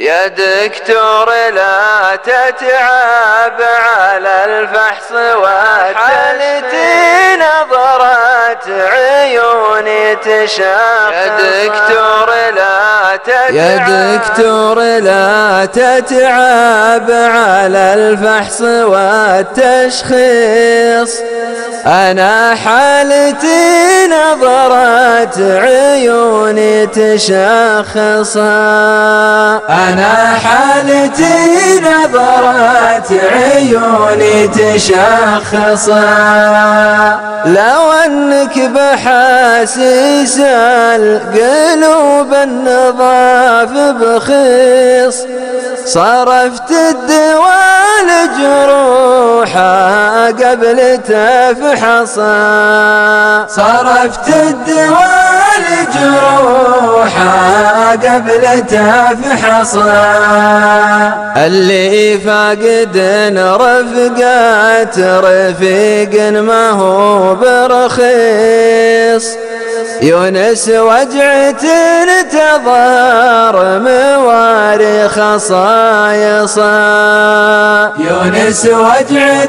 يا دكتور لا تتعب على الفحص والحالتي نظرت عيوني تشخص يا دكتور لا تتعب. يا دكتور لا تتعب على الفحص والتشخيص. أنا حالتي نظرت عيوني تشخصها أنا حالتي نظرت عيوني تشخصها لو أنك بحاسيس القلوب النظاف بخيص صرفت الدواء لجروحها قبل تفحصها صرفت لجروحها قبل تفحصها اللي فاقد رفقات رفيق ما هو برخيص. يونس وجعة تظهر مواري خصايصا يونس وجعة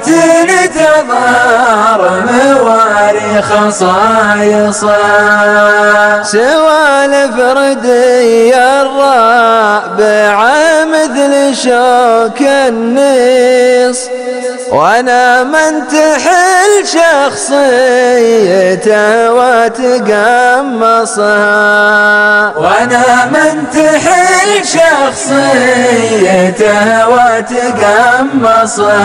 تظهر مواري خصايصا سوالف ردي الرابع مثل شوك النيص وأنا من تحل شخصيته وتقمصها. وأنا من تحل شخصيته وتقمصها.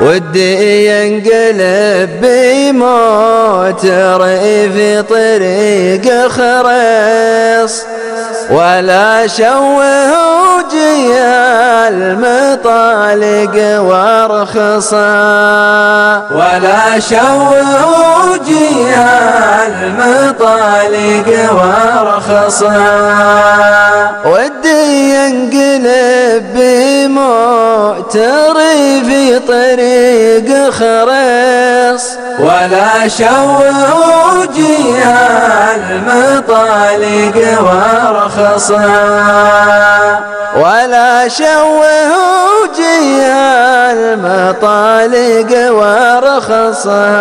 ودي ينقلب بيموت ريفي طريق خريص ولا شوه وجيا المطالق وارخصا. ولا شوه وجيا المطالق وارخصا. ودي خريص ولا شوه وجيا المطالق وارخصا ولا شوه وجيها المطالق وارخصها